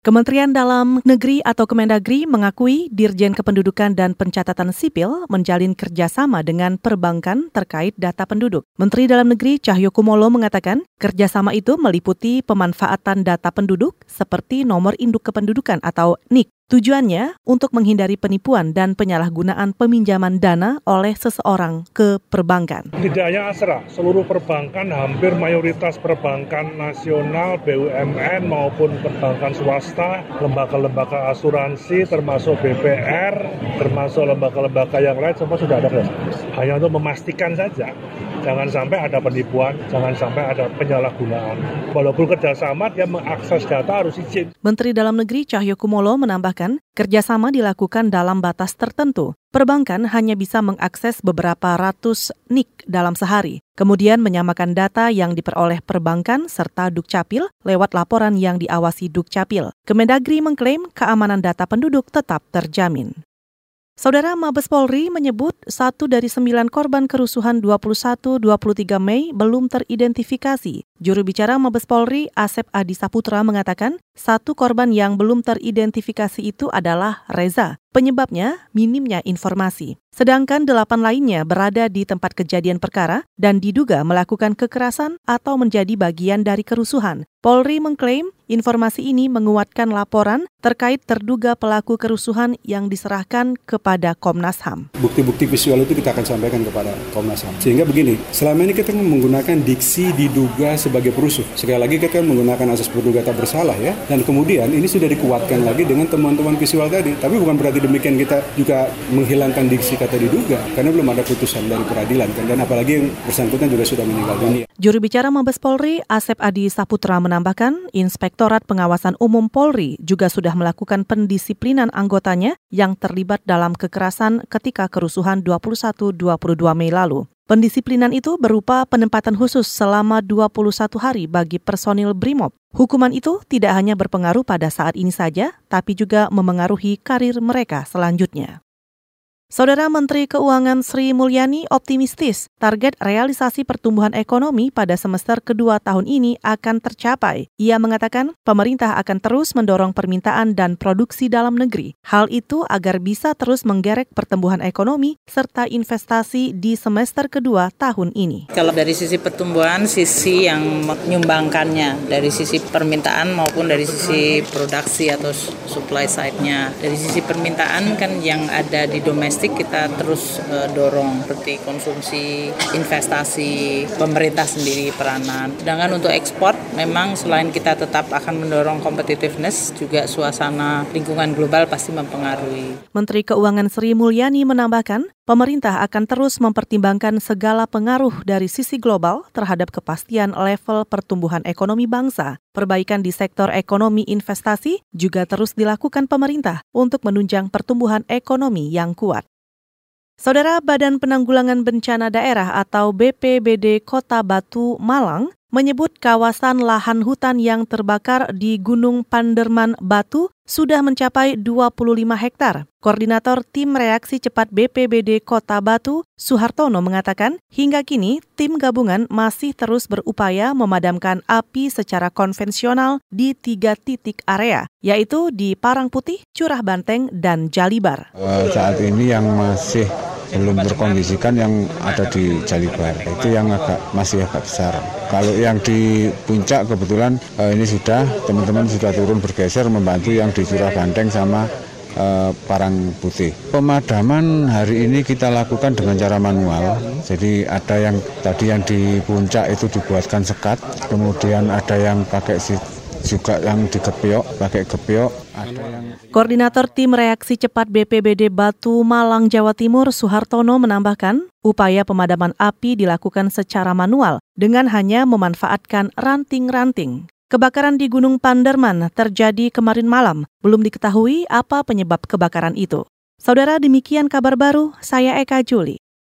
Kementerian Dalam Negeri atau Kemendagri mengakui Dirjen Kependudukan dan Pencatatan Sipil menjalin kerjasama dengan perbankan terkait data penduduk. Menteri Dalam Negeri Cahyo Kumolo mengatakan kerjasama itu meliputi pemanfaatan data penduduk seperti nomor induk kependudukan atau NIK Tujuannya untuk menghindari penipuan dan penyalahgunaan peminjaman dana oleh seseorang ke perbankan. Tidak hanya Asra, seluruh perbankan, hampir mayoritas perbankan nasional, BUMN maupun perbankan swasta, lembaga-lembaga asuransi, termasuk BPR, termasuk lembaga-lembaga yang lain, semua sudah ada Hanya untuk memastikan saja Jangan sampai ada penipuan, jangan sampai ada penyalahgunaan. Walaupun kerjasama, dia mengakses data harus izin. Menteri Dalam Negeri Cahyo Kumolo menambahkan, kerjasama dilakukan dalam batas tertentu. Perbankan hanya bisa mengakses beberapa ratus NIK dalam sehari, kemudian menyamakan data yang diperoleh perbankan serta Dukcapil lewat laporan yang diawasi Dukcapil. Kemendagri mengklaim keamanan data penduduk tetap terjamin. Saudara Mabes Polri menyebut satu dari sembilan korban kerusuhan 21-23 Mei belum teridentifikasi. Juru bicara Mabes Polri, Asep Adi Saputra mengatakan, satu korban yang belum teridentifikasi itu adalah Reza. Penyebabnya minimnya informasi. Sedangkan delapan lainnya berada di tempat kejadian perkara dan diduga melakukan kekerasan atau menjadi bagian dari kerusuhan. Polri mengklaim informasi ini menguatkan laporan terkait terduga pelaku kerusuhan yang diserahkan kepada Komnas HAM. Bukti-bukti visual itu kita akan sampaikan kepada Komnas HAM. Sehingga begini, selama ini kita menggunakan diksi diduga sebagai perusuh. Sekali lagi kita menggunakan asas praduga tak bersalah ya. Dan kemudian ini sudah dikuatkan lagi dengan temuan-temuan visual tadi. Tapi bukan berarti demikian kita juga menghilangkan diksi kata diduga karena belum ada putusan dari peradilan kan dan apalagi yang bersangkutan juga sudah meninggal dunia. Juru bicara Mabes Polri Asep Adi Saputra menambahkan, Inspektorat Pengawasan Umum Polri juga sudah melakukan pendisiplinan anggotanya yang terlibat dalam kekerasan ketika kerusuhan 21-22 Mei lalu. Pendisiplinan itu berupa penempatan khusus selama 21 hari bagi personil BRIMOB. Hukuman itu tidak hanya berpengaruh pada saat ini saja, tapi juga memengaruhi karir mereka selanjutnya. Saudara Menteri Keuangan Sri Mulyani optimistis target realisasi pertumbuhan ekonomi pada semester kedua tahun ini akan tercapai. Ia mengatakan pemerintah akan terus mendorong permintaan dan produksi dalam negeri. Hal itu agar bisa terus menggerek pertumbuhan ekonomi serta investasi di semester kedua tahun ini. Kalau dari sisi pertumbuhan, sisi yang menyumbangkannya dari sisi permintaan maupun dari sisi produksi atau supply side-nya. Dari sisi permintaan kan yang ada di domestik domestik kita terus uh, dorong seperti konsumsi, investasi, pemerintah sendiri peranan. Sedangkan untuk ekspor memang selain kita tetap akan mendorong competitiveness juga suasana lingkungan global pasti mempengaruhi. Menteri Keuangan Sri Mulyani menambahkan, pemerintah akan terus mempertimbangkan segala pengaruh dari sisi global terhadap kepastian level pertumbuhan ekonomi bangsa. Perbaikan di sektor ekonomi investasi juga terus dilakukan pemerintah untuk menunjang pertumbuhan ekonomi yang kuat. Saudara Badan Penanggulangan Bencana Daerah atau BPBD Kota Batu Malang menyebut kawasan lahan hutan yang terbakar di Gunung Panderman Batu sudah mencapai 25 hektar. Koordinator Tim Reaksi Cepat BPBD Kota Batu, Suhartono mengatakan, hingga kini tim gabungan masih terus berupaya memadamkan api secara konvensional di tiga titik area, yaitu di Parang Putih, Curah Banteng, dan Jalibar. Uh, saat ini yang masih belum terkondisikan yang ada di Jalibar itu yang agak masih agak besar kalau yang di puncak kebetulan eh, ini sudah teman-teman sudah turun bergeser membantu yang di Curah Banteng sama eh, Parang Putih. Pemadaman hari ini kita lakukan dengan cara manual. Jadi ada yang tadi yang di puncak itu dibuatkan sekat, kemudian ada yang pakai juga yang dikepiok, pakai kepiok. Ada yang... Koordinator Tim Reaksi Cepat BPBD Batu Malang, Jawa Timur, Suhartono menambahkan, upaya pemadaman api dilakukan secara manual dengan hanya memanfaatkan ranting-ranting. Kebakaran di Gunung Panderman terjadi kemarin malam. Belum diketahui apa penyebab kebakaran itu. Saudara, demikian kabar baru. Saya Eka Juli.